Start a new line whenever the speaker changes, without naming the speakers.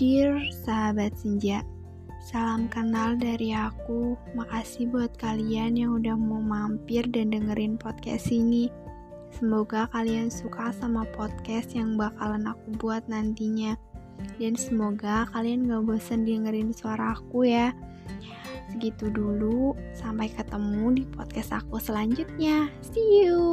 Dear sahabat senja, salam kenal dari aku. Makasih buat kalian yang udah mau mampir dan dengerin podcast ini. Semoga kalian suka sama podcast yang bakalan aku buat nantinya. Dan semoga kalian gak bosen dengerin suara aku ya. Segitu dulu, sampai ketemu di podcast aku selanjutnya. See you.